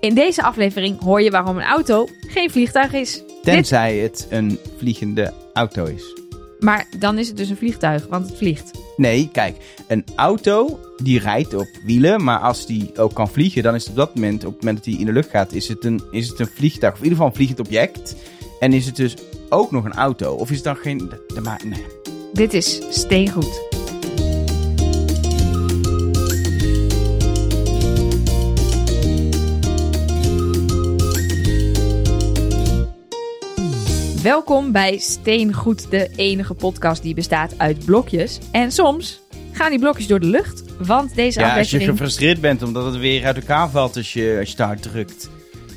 In deze aflevering hoor je waarom een auto geen vliegtuig is. Tenzij het een vliegende auto is. Maar dan is het dus een vliegtuig, want het vliegt. Nee, kijk, een auto die rijdt op wielen, maar als die ook kan vliegen, dan is het op dat moment, op het moment dat hij in de lucht gaat, is het een, is het een vliegtuig, of in ieder geval een vliegend object. En is het dus ook nog een auto? Of is het dan geen... de- de- maar, nee. Dit is steengoed. Welkom bij Steengoed, de enige podcast die bestaat uit blokjes. En soms gaan die blokjes door de lucht, want deze Ja, als je gefrustreerd bent omdat het weer uit elkaar valt als je, als je het hard drukt.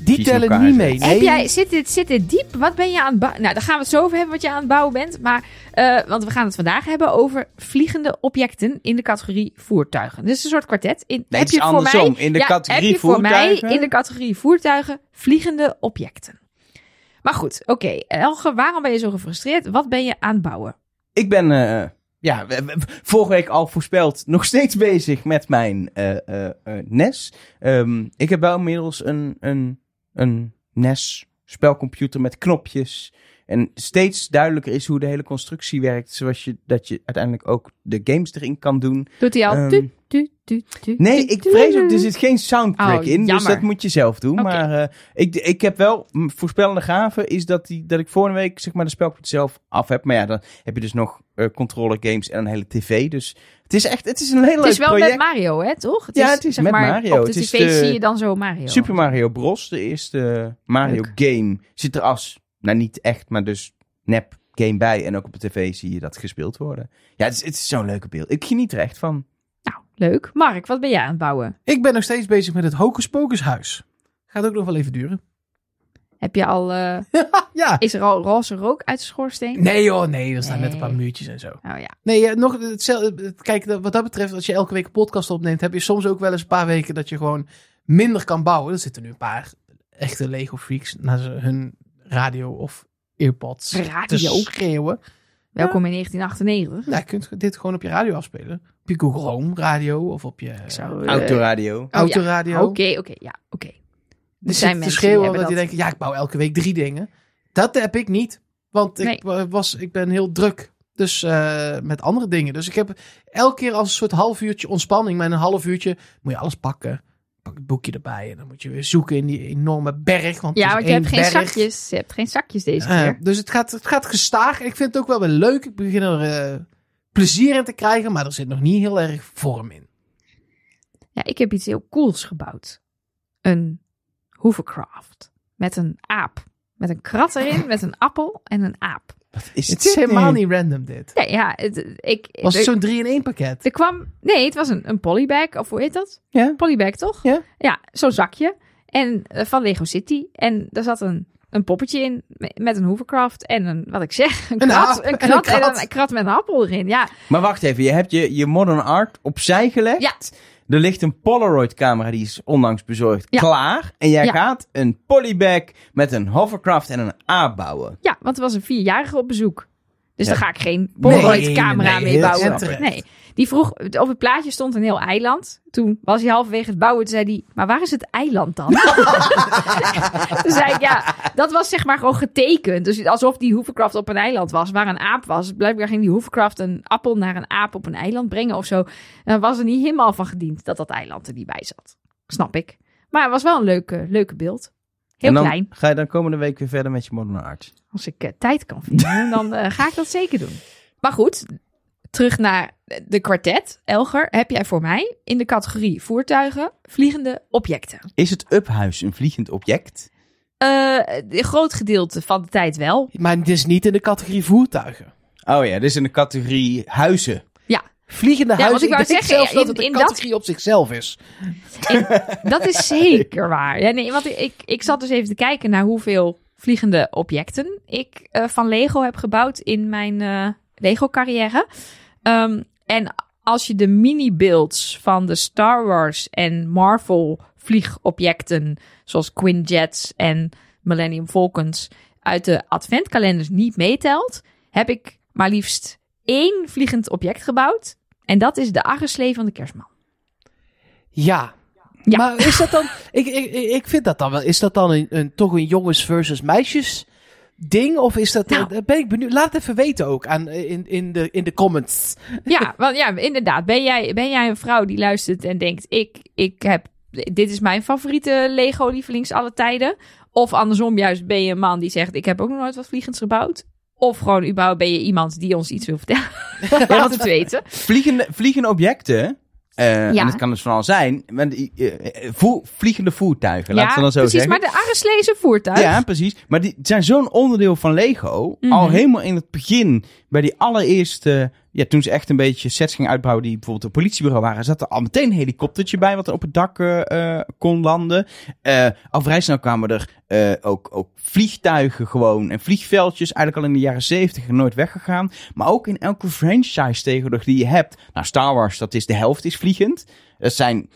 Die tellen niet mee. Nee. Heb jij, zit, dit, zit dit diep? Wat ben je aan het bouwen? Nou, daar gaan we het zo over hebben wat je aan het bouwen bent. Maar, eh, want we gaan het vandaag hebben over vliegende objecten in de categorie voertuigen. Dit is een soort kwartet. In, Nee, heb het is je voor andersom. mij, In de ja, categorie heb je voor mij in de categorie voertuigen vliegende objecten. Maar goed, oké. Elge, waarom ben je zo gefrustreerd? Wat ben je aan het bouwen? Ik ben, eh, ja, vorige week al voorspeld, nog steeds bezig met mijn eh, eh, eh, NES. Ehm, ik heb wel inmiddels een, een, een NES spelcomputer met knopjes. En steeds duidelijker is hoe de hele constructie werkt. Zoals je, dat je uiteindelijk ook de games erin kan doen. Doet hij al? Ehm, Nee, ik vrees ook, er zit geen soundtrack Oh, in. Dus dat moet je zelf doen. Maar eh, ik, ik heb wel, voorspellende gave is dat, die, dat ik vorige week zeg maar de spelcomputer zelf af heb. Maar ja, dan heb je dus nog eh controller games en een hele tv. Dus het is echt, het is een heel Het leuk is wel project. met Mario, hè, toch? Het Ja, het is zeg met maar, Mario. Op de Het is tv de zie je dan zo Mario. Super Mario Bros, de eerste Mario game, zit er als, nou niet echt, maar dus nep game bij. En ook op de tv zie je dat gespeeld worden. Ja, het is, het is zo'n leuke beeld. Ik geniet er echt van. Leuk. Mark, wat ben jij aan het bouwen? Ik ben nog steeds bezig met het Hocus Pocus huis. Gaat ook nog wel even duren. Heb je al, eh, ja. is er al roze rook uit de schoorsteen? Nee joh, nee. Er staan net een paar muurtjes en zo. Oh ja. Nee, ja, nog hetzelfde. Kijk, wat dat betreft, als je elke week een podcast opneemt, heb je soms ook wel eens een paar weken dat je gewoon minder kan bouwen. Er zitten nu een paar echte Lego freaks naar hun radio of earpods te Radio? schreeuwen. Welkom in 1998. Nou, je kunt dit gewoon op je radio afspelen. Op je Google Home radio of op je Zo, eh, Autoradio. oh ja. autoradio. Oké, oké, ja, oké. Er Er zijn mensen schreeuwen die die hebben denken, ja, ik bouw elke week drie dingen. Dat heb ik niet, want ik, Nee. was, ik ben heel druk. Dus eh, met andere dingen. Dus ik heb elke keer als een soort half uurtje ontspanning. Maar in een half uurtje moet je alles pakken. Pak het boekje erbij en dan moet je weer zoeken in die enorme berg. Want Ja, want je hebt geen berg. zakjes. Je hebt geen zakjes deze Eh, keer. dus het gaat, het gaat gestaag. Ik vind het ook wel weer leuk. Ik begin er eh, plezier in te krijgen. Maar er zit nog niet heel erg vorm in. Ja, ik heb iets heel cools gebouwd. Een hovercraft. Met een aap. Met een krat erin, met een appel en een aap. Wat is Het is helemaal niet random dit. Ja, ja het, ik... Was het zo'n 3 in 1 pakket? er kwam... Nee, het was een, een polybag, of hoe heet dat? Ja. Polybag, toch? Ja. Ja, zo'n zakje. En eh, van Lego City. En daar zat een, een poppetje in me- met een hovercraft en een, wat ik zeg, een, Een krat, een en een krat en krat. een krat met een appel erin. Ja, Maar wacht even, je hebt je, je modern art opzij gelegd. Ja. Er ligt een Polaroid camera, die is onlangs bezorgd, Ja. klaar. En jij Ja. gaat een polybag met een hovercraft en een A bouwen. ja, want er was een vierjarige op bezoek. Dus Ja. daar ga ik geen Polaroid Nee, camera nee, mee bouwen. Nee. Die vroeg, op het plaatje stond een heel eiland. Toen was hij halverwege het bouwen. Toen zei hij, maar waar is het eiland dan? toen zei ik, ja, dat was zeg maar gewoon getekend. Dus alsof die hovercraft op een eiland was, waar een aap was. Blijkbaar ging die hovercraft een appel naar een aap op een eiland brengen of zo. Dan was er niet helemaal van gediend dat dat eiland er niet bij zat. Snap ik. Maar het was wel een leuke, leuke beeld. Heel en dan klein. ga je dan komende week weer verder met je modern art. Als ik eh, tijd kan vinden, dan eh, ga ik dat zeker doen. Maar goed, terug naar de kwartet. Elger, heb jij voor mij in de categorie voertuigen vliegende objecten? Is het uphuis een vliegend object? Eh, een groot gedeelte van de tijd wel. Maar het is niet in de categorie voertuigen. Oh ja, dit is in de categorie huizen. Vliegende Ja, huizen. want ik wou zeggen, zelfs dat in- het in een dat- categorie op zichzelf is. Dat is zeker waar. Ja, nee, want ik, ik zat dus even te kijken naar hoeveel vliegende objecten ik eh, van Lego heb gebouwd in mijn eh, Lego-carrière. Ehm, en als je de mini-builds van de Star Wars en Marvel vliegobjecten, zoals Quinjets en Millennium Falcons, uit de adventkalenders niet meetelt, heb ik maar liefst één vliegend object gebouwd. En dat is de arreslee van de kerstman. Ja. Ja. Maar is dat dan... Ik, ik, ik vind dat dan wel... Is dat dan een, een, toch een jongens versus meisjes ding? Of is dat... Nou. eh, ben ik benieuwd. Laat het even weten ook aan, in, in, de, in de comments. Ja, want ja, inderdaad. Ben jij, ben jij een vrouw die luistert en denkt: ik, ik heb, dit is mijn favoriete Lego-lievelings alle tijden? Of andersom, juist ben je een man die zegt: ik heb ook nog nooit wat vliegens gebouwd? Of gewoon überhaupt ben je iemand die ons iets wil vertellen? Laat het weten. Vliegende, vliegende objecten. eh, Ja. En dat kan dus van al zijn. eh, eh, vliegende voertuigen, ja, ik het dan zo precies. zeggen. Maar de Areslezen voertuig. Ja, precies. Maar die zijn zo'n onderdeel van Lego. Mhm. Al helemaal in het begin, bij die allereerste... Ja, toen ze echt een beetje sets gingen uitbouwen die bijvoorbeeld een politiebureau waren, zat er al meteen een helikoptertje bij wat er op het dak eh, eh, kon landen. Eh, al vrij snel kwamen er ook, ook vliegtuigen gewoon en vliegveldjes, eigenlijk al in de jaren zeventig nooit weggegaan. Maar ook in elke franchise tegenwoordig die je hebt. Nou, Star Wars, dat is de helft is vliegend. Dat zijn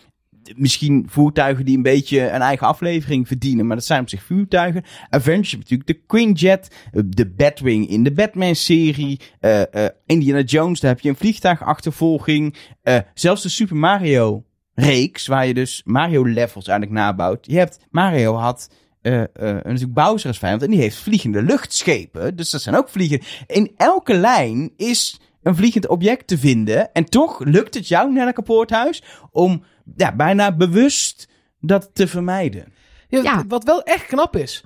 misschien voertuigen die een beetje een eigen aflevering verdienen, maar dat zijn op zich voertuigen. Avengers natuurlijk de Quinjet, eh, de Batwing in de Batman-serie, eh, eh, Indiana Jones, daar heb je een vliegtuigachtervolging. Eh, zelfs de Super Mario-reeks, waar je dus Mario-levels eigenlijk nabouwt. Je hebt, Mario had natuurlijk Bowser als vijand en die heeft vliegende luchtschepen, dus dat zijn ook vliegen. In elke lijn is een vliegend object te vinden en toch lukt het jou, Nelleke Poorthuis, om ja, bijna bewust dat te vermijden. Ja, Ja. Wat wel echt knap is.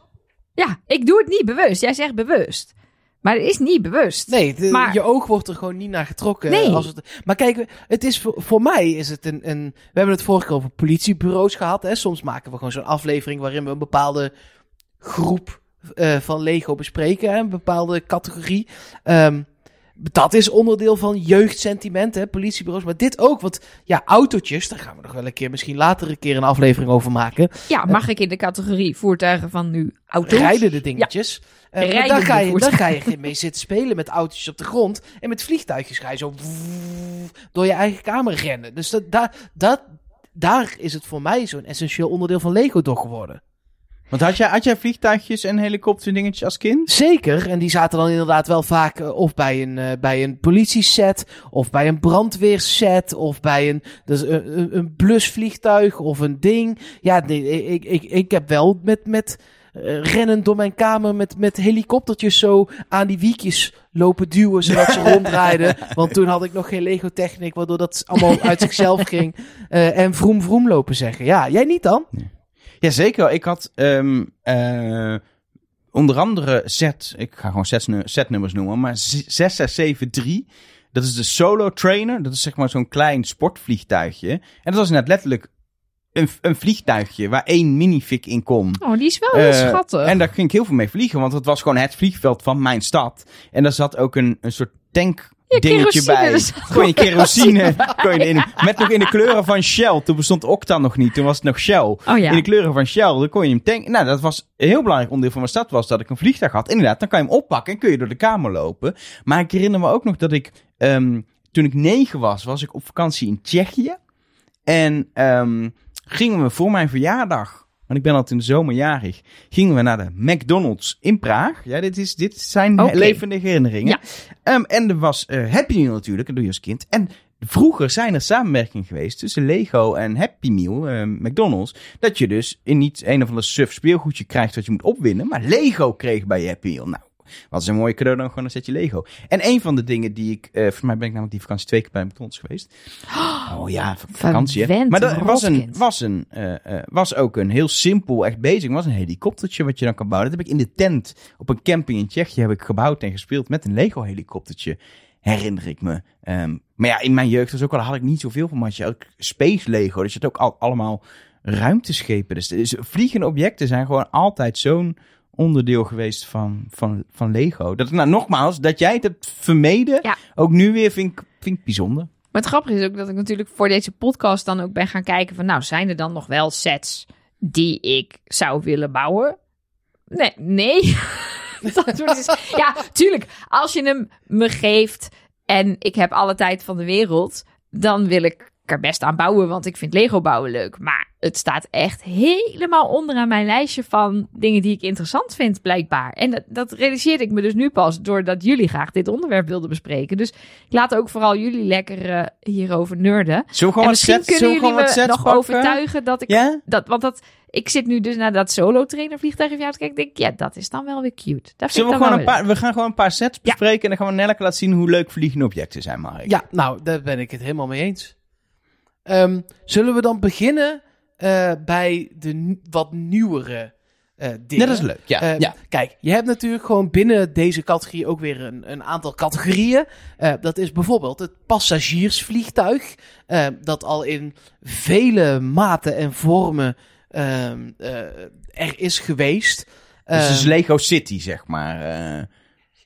Ja, ik doe het niet bewust. Jij zegt bewust. Maar het is niet bewust. Nee, de- Maar- je oog wordt er gewoon niet naar getrokken. Nee. Als het, maar kijk, het is voor, voor mij is het een, een... We hebben het vorige keer over politiebureaus gehad. Hè? Soms maken we gewoon zo'n aflevering waarin we een bepaalde groep eh, van Lego bespreken. Hè? Een bepaalde categorie. Ehm, dat is onderdeel van jeugdsentiment, hè, politiebureaus. Maar dit ook, want ja, autootjes, daar gaan we nog wel een keer, misschien later een keer een aflevering over maken. Ja, mag ik in de categorie voertuigen van nu auto's? Rijden de dingetjes. Eh, maar Rijdende daar, ga je, daar ga je mee zitten spelen met autootjes op de grond. En met vliegtuigjes ga je zo door je eigen kamer rennen. Dus dat, daar, dat, daar is het voor mij zo'n essentieel onderdeel van Lego toch geworden. Want had jij, had jij vliegtuigjes en helikopter dingetjes als kind? Zeker, en die zaten dan inderdaad wel vaak eh, of bij een, eh, bij een politieset, of bij een brandweerset, of bij een, dus een, een, een blusvliegtuig of een ding. Ja, nee, ik, ik, ik heb wel met, met eh, rennen door mijn kamer met, met helikoptertjes zo aan die wiekjes lopen duwen, zodat ze rondrijden. Want toen had ik nog geen Lego Technic, waardoor dat allemaal uit zichzelf ging. Eh, en vroom vroom lopen zeggen. Ja, jij niet dan? Jazeker, ik had ehm, eh, onder andere set, ik ga gewoon sets- setnummers noemen, maar 6673. Dat is de Solo Trainer. Dat is zeg maar zo'n klein sportvliegtuigje. En dat was inderdaad letterlijk een, een vliegtuigje waar één minifig in kon. Oh, die is wel heel Eh, schattig. En daar ging ik heel veel mee vliegen, want het was gewoon het vliegveld van mijn stad. En daar zat ook een, een soort tank Ja, dingetje bij. Gewoon je kerosine. kon je in, met nog in de kleuren van Shell. Toen bestond Octa nog niet, toen was het nog Shell. Oh ja. In de kleuren van Shell, dan kon je hem tanken. Nou, dat was een heel belangrijk onderdeel van mijn stad, was dat ik een vliegtuig had. Inderdaad, dan kan je hem oppakken en kun je door de kamer lopen. Maar ik herinner me ook nog dat ik, ehm, toen ik negen was, was ik op vakantie in Tsjechië. En ehm, gingen we voor mijn verjaardag, want ik ben altijd in de zomer jarig, gingen we naar de McDonald's in Praag. Ja, dit, is, dit zijn Oké. levendige herinneringen. Ja. Ehm, en er was eh, Happy Meal natuurlijk, dat doe je als kind. En vroeger zijn er samenwerkingen geweest tussen Lego en Happy Meal, eh, McDonald's. Dat je dus in niet een of ander suf speelgoedje krijgt wat je moet opwinnen, maar Lego kreeg bij Happy Meal. Nou, wat is een mooie cadeau dan gewoon een setje Lego. En een van de dingen die ik, eh voor mij ben ik namelijk die vakantie twee keer bij McDonald's geweest. Oh ja, vakantie hè. Maar er was, een, was, een, eh, was ook een heel simpel, echt bezig, was een helikoptertje wat je dan kan bouwen. Dat heb ik in de tent op een camping in Tsjechië heb ik gebouwd en gespeeld met een Lego helikoptertje. Herinner ik me. Ehm, maar ja, in mijn jeugd was ook al, had ik niet zoveel van, maar je had ook Space Lego. Dus je had ook al, allemaal ruimteschepen. Dus, dus vliegende objecten zijn gewoon altijd zo'n onderdeel geweest van, van, van Lego. Dat, nou, nogmaals, dat jij het hebt vermeden, Ja. ook nu weer, vind ik, vind ik bijzonder. Maar het grappige is ook dat ik natuurlijk voor deze podcast dan ook ben gaan kijken van... Nou, zijn er dan nog wel sets die ik zou willen bouwen? Nee, nee. Is, ja, tuurlijk. Als je hem me geeft en ik heb alle tijd van de wereld... dan wil ik er best aan bouwen, want ik vind Lego bouwen leuk. Maar het staat echt helemaal onderaan mijn lijstje van dingen die ik interessant vind, blijkbaar. En dat, dat realiseerde ik me dus nu pas doordat jullie graag dit onderwerp wilden bespreken. Dus ik laat ook vooral jullie lekker eh, hierover nerden. Zullen we En misschien kunnen jullie me nog pakken? overtuigen dat ik dat, want dat, ik zit nu dus naar dat solo-trainer vliegtuig even uit te kijken. Ik denk, ja, dat is dan wel weer cute. Dat vind Zullen we, gewoon een paar, we gaan gewoon een paar sets Ja. bespreken en dan gaan we Nelleke laten zien hoe leuk vliegende objecten zijn, Mark. Ja, nou, daar ben ik het helemaal mee eens. Ehm, zullen we dan beginnen eh, bij de wat nieuwere eh dingen? Net is leuk, ja. Eh, ja. Kijk, je hebt natuurlijk gewoon binnen deze categorie ook weer een, een aantal categorieën. Eh, dat is bijvoorbeeld het passagiersvliegtuig. dat al in vele maten en vormen ehm, eh, er is geweest. Dus het is Ehm, Lego City, zeg maar.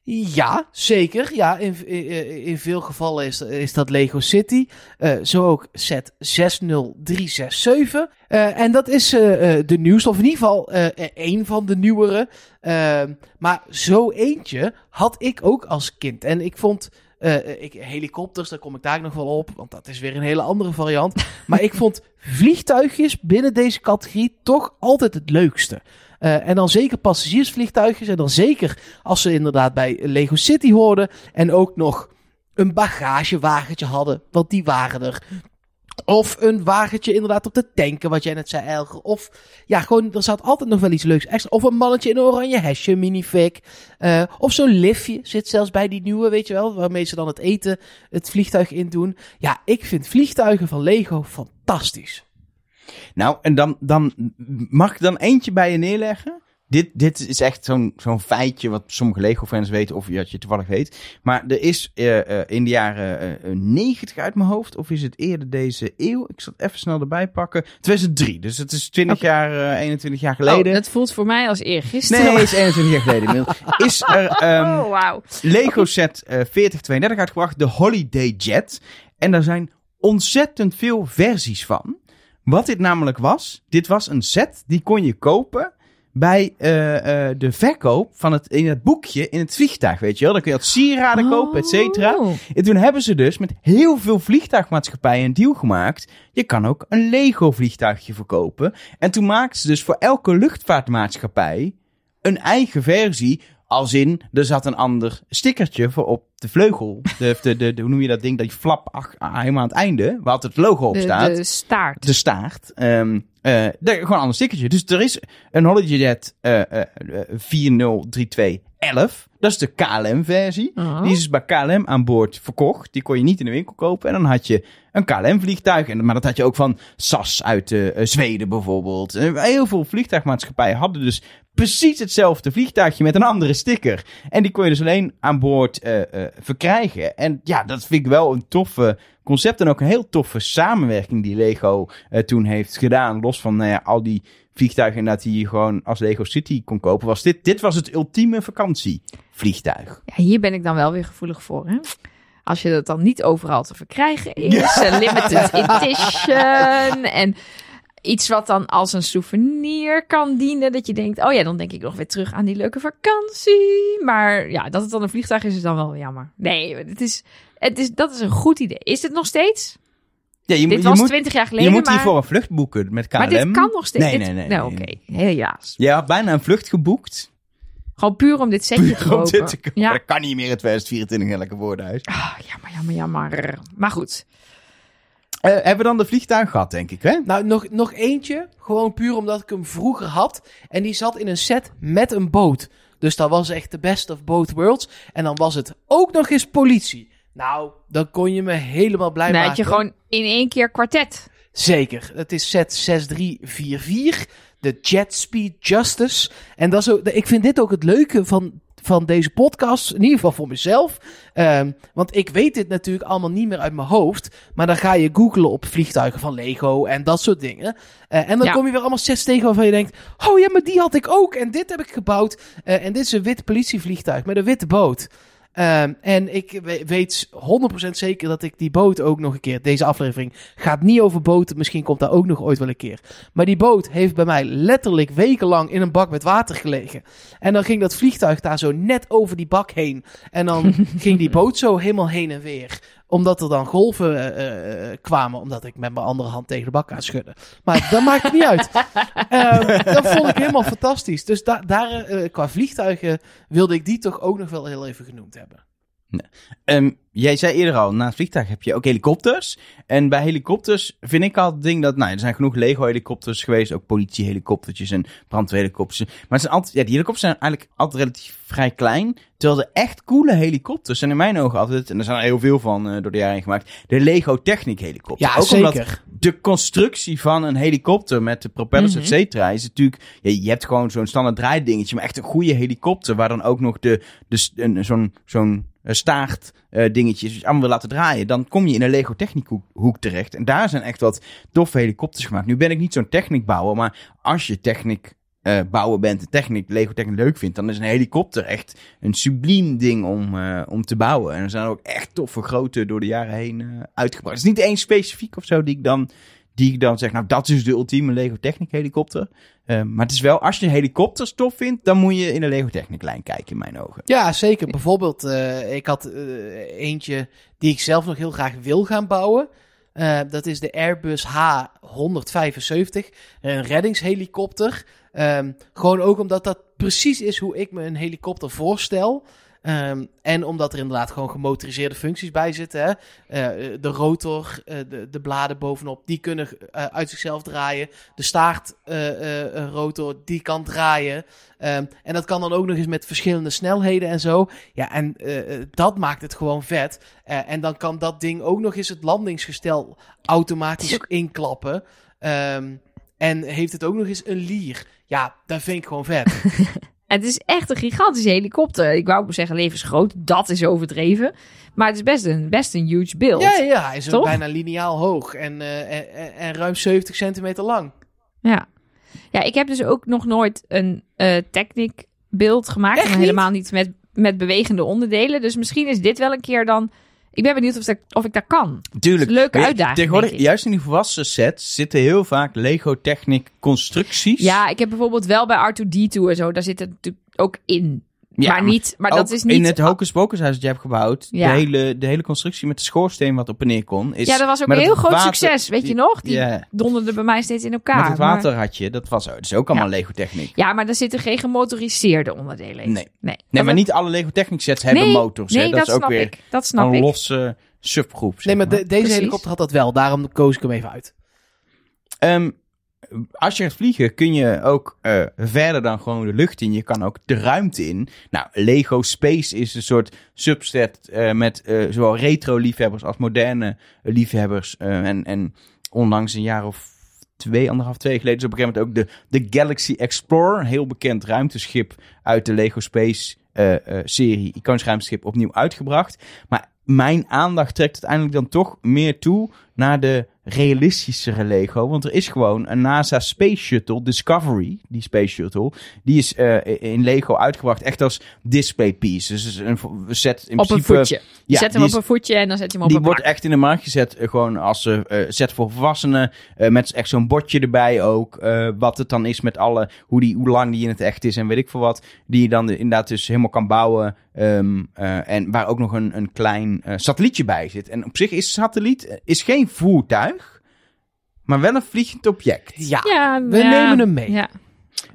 Ja, zeker. Ja, in, in, in veel gevallen is, is dat Lego City. Eh, zo ook set 60367. Eh, en dat is eh, de nieuwste, of in ieder geval een van de nieuwere. Eh, maar zo eentje had ik ook als kind. En ik vond ik, helikopters, daar kom ik daar nog wel op, want dat is weer een hele andere variant. maar ik vond vliegtuigjes binnen deze categorie toch altijd het leukste. Eh, en dan zeker passagiersvliegtuigjes. En dan zeker als ze inderdaad bij Lego City hoorden. En ook nog een bagagewagentje hadden. Want die waren er. Of een wagentje inderdaad op de tanken, wat jij net zei, Elger. Of ja, gewoon, er zat altijd nog wel iets leuks extra. Of een mannetje in een oranje hesje, minifig. Eh, of zo'n liftje zit zelfs bij die nieuwe, weet je wel. Waarmee ze dan het eten, het vliegtuig in doen. Ja, ik vind vliegtuigen van Lego fantastisch. Nou, en dan, dan mag ik dan eentje bij je neerleggen. Dit, dit is echt zo'n zo'n feitje wat sommige Lego-fans weten of wat je toevallig weet. Maar er is eh, eh, in de jaren eh, 90 uit mijn hoofd, of is het eerder deze eeuw? Ik zal het even snel erbij pakken. 2003, dus het is 20 Oké. jaar, eh, 21 jaar Oh, geleden. dat voelt voor mij als eergisteren. Nee, het is 21 jaar geleden inmiddels. Is er oh, wauw. Lego set eh 4032 uitgebracht, de Holiday Jet. En daar zijn ontzettend veel versies van. Wat dit namelijk was, dit was een set die kon je kopen bij eh, eh, de verkoop van het, in het boekje in het vliegtuig, weet je wel. Dan kun je wat sieraden kopen, et cetera. Oh. En toen hebben ze dus met heel veel vliegtuigmaatschappijen een deal gemaakt. Je kan ook een Lego vliegtuigje verkopen. En toen maakten ze dus voor elke luchtvaartmaatschappij een eigen versie. Als in, er zat een ander stickertje voor op de vleugel. De, de, de, de- hoe noem je dat ding? Dat je flap ach, helemaal aan het einde, waar altijd het logo op staat. de staart. De staart. Ehm eh, gewoon een ander stickertje. Dus er is een eh, eh, 403211. Dat is de KLM-versie. Oh. Die is dus bij KLM aan boord verkocht. Die kon je niet in de winkel kopen. En dan had je een KLM-vliegtuig. En, maar dat had je ook van SAS uit eh, eh, Zweden bijvoorbeeld. Heel veel vliegtuigmaatschappijen hadden dus precies hetzelfde vliegtuigje met een andere sticker. En die kon je dus alleen aan boord eh, eh, verkrijgen. En ja, dat vind ik wel een toffe concept. En ook een heel toffe samenwerking die Lego eh, toen heeft gedaan. Los van nou ja, al die vliegtuigen inderdaad die je gewoon als Lego City kon kopen. Was dit, dit was het ultieme vakantievliegtuig. Ja, hier ben ik dan wel weer gevoelig voor. Hè? Als je dat dan niet overal te verkrijgen is. Een limited edition. En iets wat dan als een souvenir kan dienen. Dat je denkt, oh ja, dan denk ik nog weer terug aan die leuke vakantie. Maar ja, dat het dan een vliegtuig is, is dan wel jammer. Nee, het is, het is, dat is een goed idee. Is het nog steeds? Ja, je, Dit moet- je was moet, twintig jaar geleden, je moet maar, hiervoor een vlucht boeken met KLM. maar dit kan nog steeds. Nee, nee, nee. Nou, nee. oké. Helaas. Je had bijna een vlucht geboekt. Gewoon puur om dit setje te kopen. dit te kopen. Ja. Dat kan niet meer in 2024 in lekker woordenhuis. Ah, jammer, jammer, jammer. Maar goed. Eh, hebben we dan de vliegtuig gehad, denk ik, hè? Nou, nog, nog eentje. Gewoon puur omdat ik hem vroeger had. En die zat in een set met een boot. Dus dat was echt de best of both worlds. En dan was het ook nog eens politie. Nou, dan kon je me helemaal blij Dan maken. had je gewoon in één keer kwartet. Zeker. Het is set 6344. De Jet Speed Justice. En dat is ook, ik vind dit ook het leuke van, van deze podcast. In ieder geval voor mezelf. Ehm, want ik weet dit natuurlijk allemaal niet meer uit mijn hoofd. Maar dan ga je googlen op vliegtuigen van Lego en dat soort dingen. Eh, en dan Ja. kom je weer allemaal sets tegen waarvan je denkt... Oh ja, maar die had ik ook. En dit heb ik gebouwd. Eh, en dit is een wit politievliegtuig met een witte boot. Ehm, en ik we- weet 100% zeker dat ik die boot ook nog een keer. Deze aflevering gaat niet over boten. Misschien komt daar ook nog ooit wel een keer. Maar die boot heeft bij mij letterlijk wekenlang in een bak met water gelegen. En dan ging dat vliegtuig daar zo net over die bak heen. En dan ging die boot zo helemaal heen en weer. Omdat er dan golven eh, eh, kwamen, omdat ik met mijn andere hand tegen de bak aan schudde. Maar dat maakt niet uit. Ehm, dat vond ik helemaal fantastisch. Dus da daar, eh, qua vliegtuigen, wilde ik die toch ook nog wel heel even genoemd hebben. Ehm, jij zei eerder al, na het vliegtuig heb je ook helikopters. En bij helikopters vind ik al het ding dat, nou, er zijn genoeg Lego-helikopters geweest, ook politiehelikoptertjes en brandweerhelikopters. Maar het zijn altijd, ja, die helikopters zijn eigenlijk altijd relatief vrij klein. Terwijl de echt coole helikopters zijn in mijn ogen altijd, en er zijn er heel veel van eh, door de jaren heen gemaakt, de Lego Technic helikopter. Ja, ook omdat zeker. de constructie van een helikopter met de propellers, Mhm. et cetera, is natuurlijk... Ja, je hebt gewoon zo'n standaard draaidingetje, maar echt een goede helikopter... waar dan ook nog de, de, zo'n zo'n staart eh, dingetjes allemaal wil laten draaien... dan kom je in een Lego Technic hoek, hoek terecht. En daar zijn echt wat toffe helikopters gemaakt. Nu ben ik niet zo'n technicbouwer, maar als je technic... eh bent en technic, Lego Technic leuk vindt, dan is een helikopter echt een subliem ding om, eh, om te bouwen. En er zijn ook echt toffe grote door de jaren heen eh, uitgebracht. Het is niet één specifiek of zo die ik dan die ik dan zeg, nou dat is de ultieme Lego Technic helikopter. Eh, maar het is wel, als je helikopters tof vindt, dan moet je in de Lego Technic lijn kijken in mijn ogen. Ja, zeker. Bijvoorbeeld, eh, ik had eh, eentje die ik zelf nog heel graag wil gaan bouwen. Eh, dat is de Airbus H175, een reddingshelikopter. Ehm, gewoon ook omdat dat precies is hoe ik me een helikopter voorstel. Ehm, en omdat er inderdaad gewoon gemotoriseerde functies bij zitten. Hè? Eh, de rotor, eh, de, de bladen bovenop, die kunnen eh, uit zichzelf draaien. De staartrotor, die kan draaien. Ehm, en dat kan dan ook nog eens met verschillende snelheden en zo. Ja, en eh, eh, dat maakt het gewoon vet. Eh, en dan kan dat ding ook nog eens het landingsgestel automatisch inklappen. Ehm, en heeft het ook nog eens een lier. Ja, dat vind ik gewoon vet. Het is echt een gigantische helikopter. Ik wou zeggen levensgroot. Dat is overdreven. Maar het is best een, best een huge beeld. ja, ja, hij is ook Toch? bijna lineaal hoog en, eh, en, en- ruim 70 centimeter lang. Ja. Ja, ik heb dus ook nog nooit een eh Technic beeld gemaakt. En helemaal niet met, met bewegende onderdelen. Dus misschien is dit wel een keer dan... Ik ben benieuwd of, dat, of ik dat kan. Tuurlijk. Leuke je, uitdaging, Tegenwoordig, juist in die volwassen sets, zitten heel vaak Lego Technic constructies. Ja, ik heb bijvoorbeeld wel bij R2D2 en zo. Daar zit het natuurlijk ook in. Ja, maar niet, maar dat is niet... In het Hocus Pocus huis dat je hebt gebouwd, Ja. de, hele, de hele constructie met de schoorsteen wat op en neer kon. Is, ja, dat was ook een heel groot water- succes. Weet je nog? Die donderde bij mij steeds in elkaar. met het maar- water had je, dat was dat is ook allemaal Lego Technic. Ja, maar er zitten geen gemotoriseerde onderdelen in. Nee. Nee, Nee, maar niet alle Lego Technic sets hebben nee, motors. Nee, hè? dat, dat, is ook snap weer ik. Dat snap een ik. losse subgroep. zeg Nee, maar maar. de- deze Precies. helikopter had dat wel. Daarom koos ik hem even uit. Ehm, als je gaat vliegen, kun je ook eh, verder dan gewoon de lucht in. Je kan ook de ruimte in. Nou, Lego Space is een soort subset eh, met eh, zowel retro-liefhebbers als moderne liefhebbers. En, en onlangs een jaar of twee, anderhalf, twee geleden is op een gegeven moment ook de, de Galaxy Explorer. Heel bekend ruimteschip uit de Lego Space serie. Iconisch ruimteschip opnieuw uitgebracht. Maar mijn aandacht trekt uiteindelijk dan toch meer toe naar de realistischere Lego. Want er is gewoon een NASA Space Shuttle, Discovery, die Space Shuttle. Die is eh, in Lego uitgebracht echt als display piece. Dus een set in op een voetje. Je ja, zet hem die op een voetje en dan zet je hem op die een wordt plak. echt in de markt gezet, eh, gewoon als eh, eh, set voor volwassenen. met echt zo'n bordje erbij ook. wat het dan is met alle, hoe, die, hoe lang die in het echt is en weet ik veel wat. Die je dan inderdaad dus helemaal kan bouwen. ehm, eh, en waar ook nog een, een klein satellietje bij zit. En op zich is satelliet is geen voertuig, maar wel een vliegend object. Ja, Ja, we ja, nemen hem mee. Ja.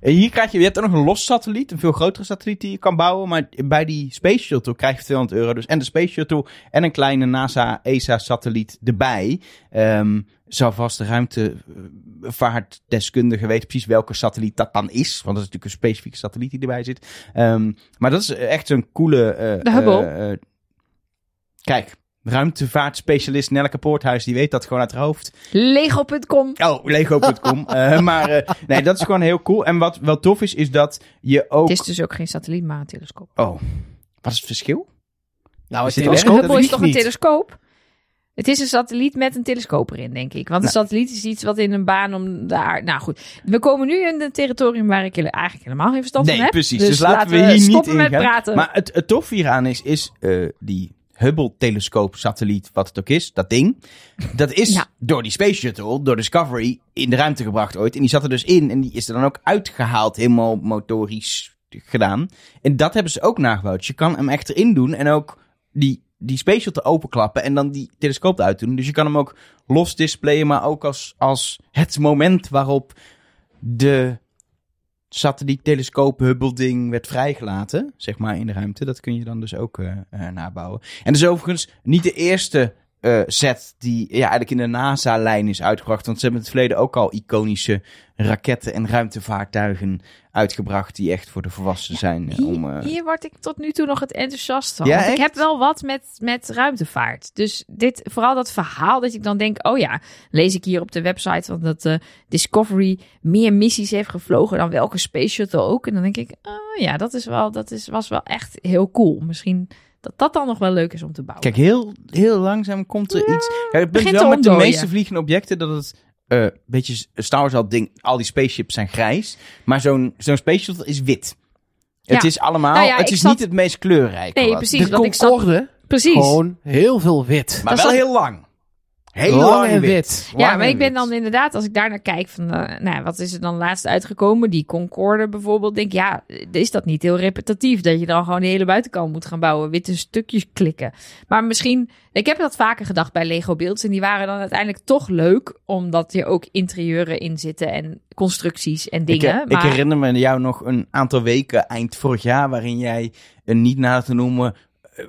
En hier krijg je, je hebt ook nog een los satelliet, een veel grotere satelliet die je kan bouwen. Maar bij die Space Shuttle krijg je 200 euro. Dus en de Space Shuttle en een kleine NASA ESA satelliet erbij. Ehm zou vast de ruimtevaartdeskundige weten precies welke satelliet dat dan is. Want dat is natuurlijk een specifieke satelliet die erbij zit. Ehm, maar dat is echt zo'n coole... eh, De Hubble. eh, eh, kijk, ruimtevaartspecialist Nelleke Poorthuis, die weet dat gewoon uit haar hoofd. Lego.com. Oh, Lego.com. Eh, maar eh, nee, dat is gewoon heel cool. En wat wel tof is, is dat je ook... Het is dus ook geen satelliet, maar een telescoop. Oh, wat is het verschil? Nou, telescoop? Hubble is toch een telescoop? Het is een satelliet met een telescoop erin, denk ik. Want een Nou. satelliet is iets wat in een baan om daar... Nou goed, we komen nu in een territorium waar ik eigenlijk helemaal geen verstand van Nee, heb. precies. Dus laten we hier niet stoppen met ingaan. praten. Maar het, het tof hieraan is, is eh, die Hubble-telescoop-satelliet, wat het ook is, dat ding. Dat is Ja. door die Space Shuttle, door Discovery, in de ruimte gebracht ooit. En die zat er dus in en die is er dan ook uitgehaald, helemaal motorisch gedaan. En dat hebben ze ook nagebouwd. Je kan hem echt erin doen en ook die die Space Shuttle openklappen en dan die telescoop eruit doen. Dus je kan hem ook los displayen, maar ook als, als het moment waarop de satelliettelescoop Hubble ding werd vrijgelaten, zeg maar in de ruimte. Dat kun je dan dus ook eh, eh, nabouwen. En dus overigens niet de eerste set die ja, eigenlijk in de NASA-lijn is uitgebracht. Want ze hebben in het verleden ook al iconische raketten en ruimtevaartuigen uitgebracht die echt voor de volwassenen zijn. eh, Hier, om, eh, hier word ik tot nu toe nog het enthousiast van. Ja, Want ik heb wel wat met, met ruimtevaart. Dus dit, vooral dat verhaal dat ik dan denk... oh ja, lees ik hier op de website... van dat eh, Discovery meer missies heeft gevlogen... dan welke Space Shuttle ook. En dan denk ik, oh ja, dat, is wel, dat is, was wel echt heel cool. Misschien dat dat dan nog wel leuk is om te bouwen. Kijk, heel, heel langzaam komt er iets. Ja, het begint wel met de meeste vliegende objecten dat het. eh een beetje Star Wars al ding, al die spaceships zijn grijs, maar zo'n zo'n space shuttle is wit. Het Ja. is allemaal, Nou ja, het is zat- niet het meest kleurrijke. Nee, wat. precies. de want ik zat- Concorde, Precies. gewoon heel veel wit. Maar Dat wel heel lang. Heel Lang lang, en wit. wit. Ja, Lang maar ik ben dan inderdaad, als ik daar naar kijk, van, eh, nou, wat is er dan laatst uitgekomen? Die Concorde bijvoorbeeld. Denk, ja, is dat niet heel repetitief? Dat je dan gewoon de hele buitenkant moet gaan bouwen, witte stukjes klikken. Maar misschien, ik heb dat vaker gedacht bij Lego Builds. En die waren dan uiteindelijk toch leuk, omdat er ook interieuren in zitten en constructies en Ik, dingen. ik maar herinner me jou nog een aantal weken eind vorig jaar waarin jij een niet nader te noemen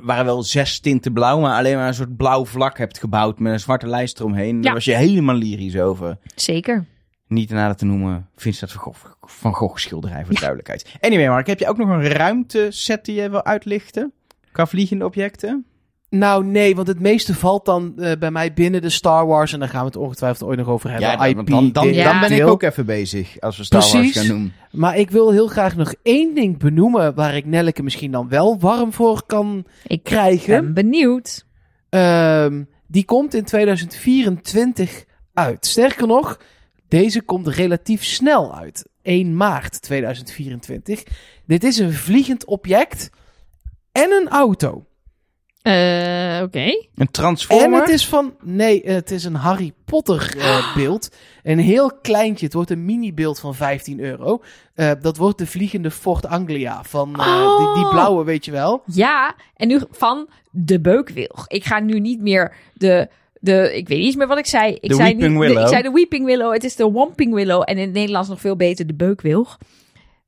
waren wel zes tinten blauw, maar alleen maar een soort blauw vlak hebt gebouwd met een zwarte lijst eromheen. Daar Ja. was je helemaal lyrisch over. zeker. Niet nader te noemen Vincent van Gogh, van Gogh schilderij voor de duidelijkheid. Anyway, Mark, heb je ook nog een ruimteset die je wil uitlichten? Qua vliegende objecten? Nou, nee, want het meeste valt dan eh, bij mij binnen de Star Wars. En daar gaan we het ongetwijfeld ooit nog over hebben. dan, IP, want dan, dan, Ja. dan ben ik ook even bezig als we Star Wars gaan doen. Maar ik wil heel graag nog één ding benoemen waar ik Nelleke misschien dan wel warm voor kan Ik krijgen. ben benieuwd. Ehm, die komt in 2024 uit. Sterker nog, deze komt relatief snel uit. 1 maart 2024. Dit is een vliegend object en een auto. Eh, Oké. Een En transformer? het is van... Nee, het is een Harry Potter eh, beeld. Een heel kleintje. Het wordt een mini-beeld van 15 euro. Eh, dat wordt de vliegende Fort Anglia van eh, die, die Oh. blauwe, weet je wel. Ja, en nu van de beukwilg. Ik ga nu niet meer de, de ik weet niet eens meer wat ik zei. Ik De zei Weeping niet, de- Willow. ik zei de Weeping Willow, het is de Wamping Willow en in het Nederlands nog veel beter de beukwilg.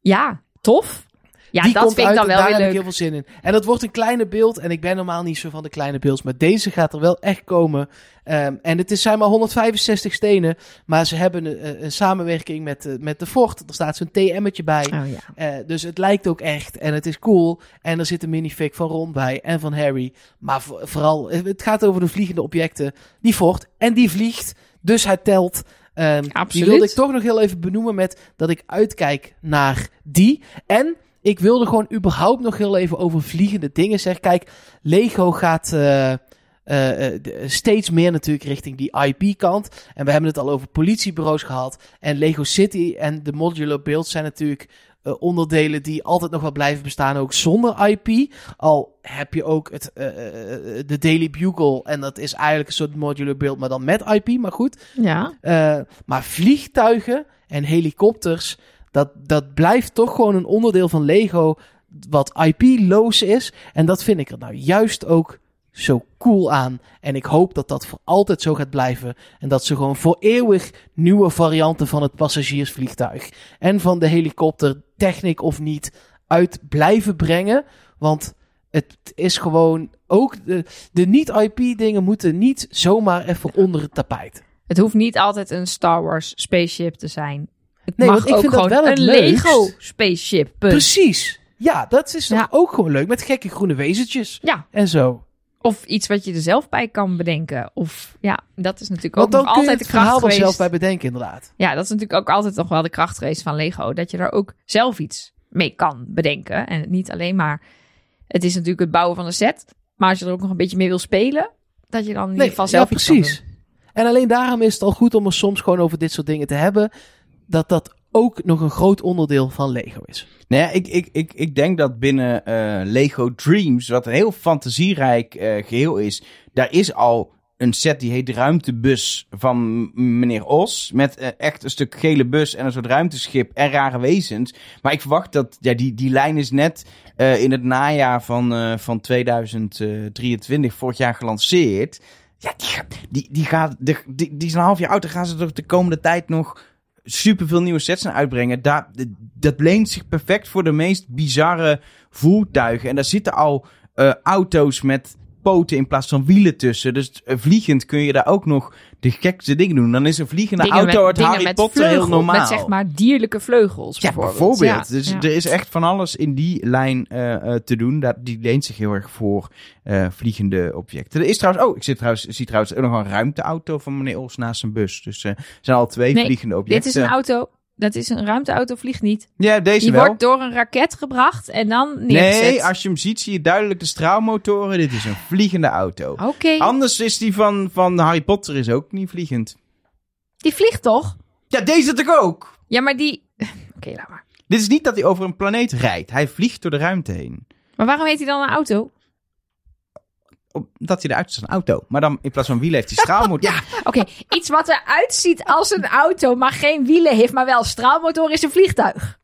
Ja, tof. Ja, die dat komt vind ik dan wel daar weer heb ik leuk. heel veel zin in. En dat wordt een kleine beeld. En ik ben normaal niet zo van de kleine beelds. Maar deze gaat er wel echt komen. Ehm, en het is, zijn maar 165 stenen. Maar ze hebben een, een samenwerking met, eh, met de Fort. Er staat zo'n TM'tje bij. Oh ja. Eh, dus het lijkt ook echt. En het is cool. En er zit een minifig van Ron bij. En van Harry. Maar vo- vooral, eh, het gaat over de vliegende objecten. Die Fort. En die vliegt. Dus hij telt. Ehm, Die Absoluut. wilde ik toch nog heel even benoemen met dat ik uitkijk naar die. En ik wilde gewoon überhaupt nog heel even over vliegende dingen zeggen. Kijk, Lego gaat eh, eh, eh, steeds meer natuurlijk richting die IP-kant. En we hebben het al over politiebureaus gehad. En Lego City en de modular builds zijn natuurlijk onderdelen die altijd nog wel blijven bestaan, ook zonder IP. Al heb je ook het, de Daily Bugle. En dat is eigenlijk een soort modular build, maar dan met IP. Maar goed. Ja. Maar vliegtuigen en helikopters, dat, dat blijft toch gewoon een onderdeel van Lego wat IP-loos is. En dat vind ik er nou juist ook zo cool aan. En ik hoop dat dat voor altijd zo gaat blijven. En dat ze gewoon voor eeuwig nieuwe varianten van het passagiersvliegtuig en van de helikopter, techniek of niet, uit blijven brengen. Want het is gewoon ook de, de niet-IP-dingen moeten niet zomaar even onder het tapijt. Het hoeft niet altijd een Star Wars spaceship te zijn. Het Nee, mag want ik ook vind dat gewoon wel het een. Lego spaceship. punt. Precies. Ja, dat is Ja. ook gewoon leuk. Met gekke groene wezentjes Ja, en zo. of iets wat je er zelf bij kan bedenken. Of ja, dat is natuurlijk ook nog altijd de kracht geweest. zelf bij bedenken, inderdaad. Ja, dat is natuurlijk ook altijd nog wel de kracht geweest van Lego. Dat je er ook zelf iets mee kan bedenken. En niet alleen maar... Het is natuurlijk het bouwen van een set. Maar als je er ook nog een beetje mee wil spelen... Dat je dan in ieder geval zelf ja, iets kan precies. En alleen daarom is het al goed om er soms gewoon over dit soort dingen te hebben. Dat dat ook nog een groot onderdeel van Lego is. Nou ja, ik, ik, ik, ik denk dat binnen eh, Lego Dreams, wat een heel fantasierijk eh, geheel is, daar is al een set die heet Ruimtebus van meneer Os. Met eh, echt een stuk gele bus en een soort ruimteschip en rare wezens. Maar ik verwacht dat ja, die, die lijn is net in het najaar van, van 2023 vorig jaar gelanceerd. Ja, die, die, die gaat, die, die is een half jaar oud. Dan gaan ze toch de komende tijd nog superveel nieuwe sets aan uitbrengen. Daar, dat leent zich perfect voor de meest bizarre voertuigen. En daar zitten al eh, auto's met poten in plaats van wielen tussen. Dus eh, vliegend kun je daar ook nog de gekste dingen doen. Dan is een vliegende Dingen auto uit Harry Potter vleugel, heel normaal. Met zeg maar dierlijke vleugels Ja, bijvoorbeeld. bijvoorbeeld. Ja, dus ja. er is echt van alles in die lijn eh, eh, te doen. Dat, die leent zich heel erg voor eh, vliegende objecten. Er is trouwens, oh, ik zit trouwens, zie trouwens ook nog een ruimteauto van meneer Os naast zijn bus. Dus er zijn al twee Nee, vliegende Dit objecten. is een auto. Dat is een ruimteauto, vliegt niet. Ja, deze Die wel. wordt door een raket gebracht en dan neergezet. Nee, als je hem ziet, zie je duidelijk de straalmotoren. Dit is een vliegende auto. Oké, Anders is die van, van Harry Potter is ook niet vliegend. die vliegt toch? Ja, deze toch ook? Ja, maar die... Oké, laat maar. Dit is niet dat hij over een planeet rijdt. Hij vliegt door de ruimte heen. Maar waarom heet hij dan een auto? Omdat hij eruit is als een auto. Maar dan in plaats van wielen heeft hij straalmotor. Ja, Oké, iets wat eruit ziet als een auto, maar geen wielen heeft, maar wel straalmotor, is een vliegtuig.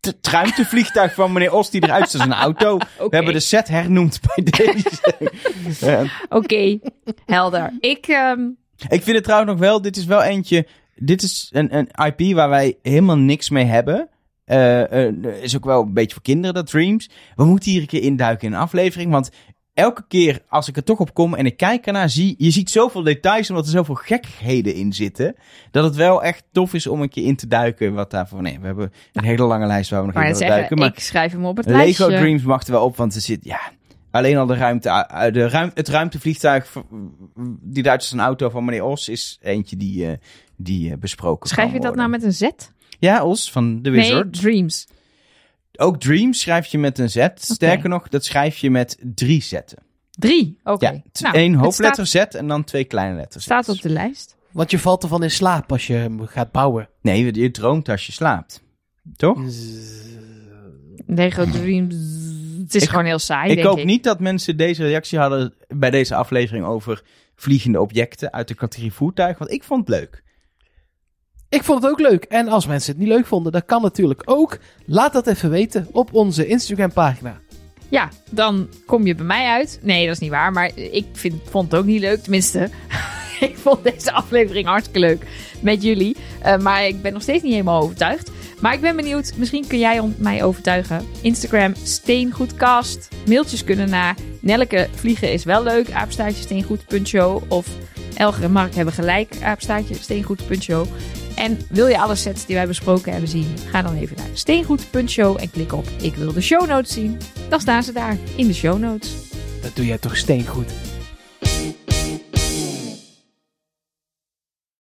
het ruimtevliegtuig van meneer Os die eruit is als een auto. We hebben de set hernoemd bij deze. Oké, helder. Ik, ehm, ik vind het trouwens nog wel, dit is wel eentje. Dit is een, een IP waar wij helemaal niks mee hebben. Eh, eh, is ook wel een beetje voor kinderen, dat Dreams. We moeten hier een keer induiken in een aflevering. Want elke keer als ik er toch op kom en ik kijk ernaar, zie je ziet zoveel details omdat er zoveel gekkigheden in zitten. Dat het wel echt tof is om een keer in te duiken. Wat daarvoor. Nee, we hebben een hele lange lijst waar we nog maar in willen duiken. Maar ik schrijf hem op het Lego lijstje. Dreams mag er wel op, want er zit, ja, alleen al de ruimte, eh, de ruim, het ruimtevliegtuig die is een auto van meneer Os is eentje die, die besproken Schrijf je dat worden. nou met een Z? Ja, Os van The Nee, Wizard. Dreams. Ook Dreams schrijf je met een Z. Sterker nog, dat schrijf je met drie zetten. Drie, oké. Ja, t- Nou, één hoofdletter Z en dan twee kleine letters. Staat op de lijst. Want je valt ervan in slaap als je gaat bouwen. Nee, je- je droomt als je slaapt. Toch? Lego Dreams. Het is Ik- gewoon heel saai, ik denk hoop ik. niet dat mensen deze reactie hadden bij deze aflevering over vliegende objecten uit de categorie voertuig. Want ik vond het leuk. Ik vond het ook leuk. En als mensen het niet leuk vonden, dat kan natuurlijk ook. Laat dat even weten op onze Instagram pagina. Ja, dan kom je bij mij uit. Nee, dat is niet waar. Maar ik vind, vond het ook niet leuk. Tenminste, ik vond deze aflevering hartstikke leuk met jullie. Eh, maar ik ben nog steeds niet helemaal overtuigd. Maar ik ben benieuwd. Misschien kun jij mij overtuigen. Instagram Steengoedcast. Mailtjes kunnen naar Nelleke Vliegen is wel leuk. Apenstaartje steengoed.show. Of Elger en Mark hebben gelijk. Apenstaartje steengoed.show. En wil je alle sets die wij besproken hebben zien? Ga dan even naar steengoed.show en klik op Ik wil de show notes zien. Dan staan ze daar in de show notes. Dat doe jij toch steengoed.